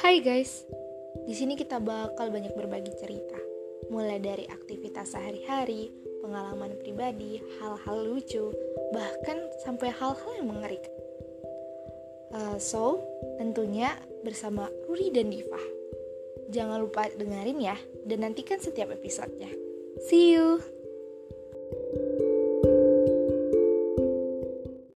Hai guys, di sini kita bakal banyak berbagi cerita, mulai dari aktivitas sehari-hari, pengalaman pribadi, hal-hal lucu, bahkan sampai hal-hal yang mengerikan. Uh, so, tentunya bersama Ruri dan Diva. Jangan lupa dengerin ya, dan nantikan setiap episodenya. See you!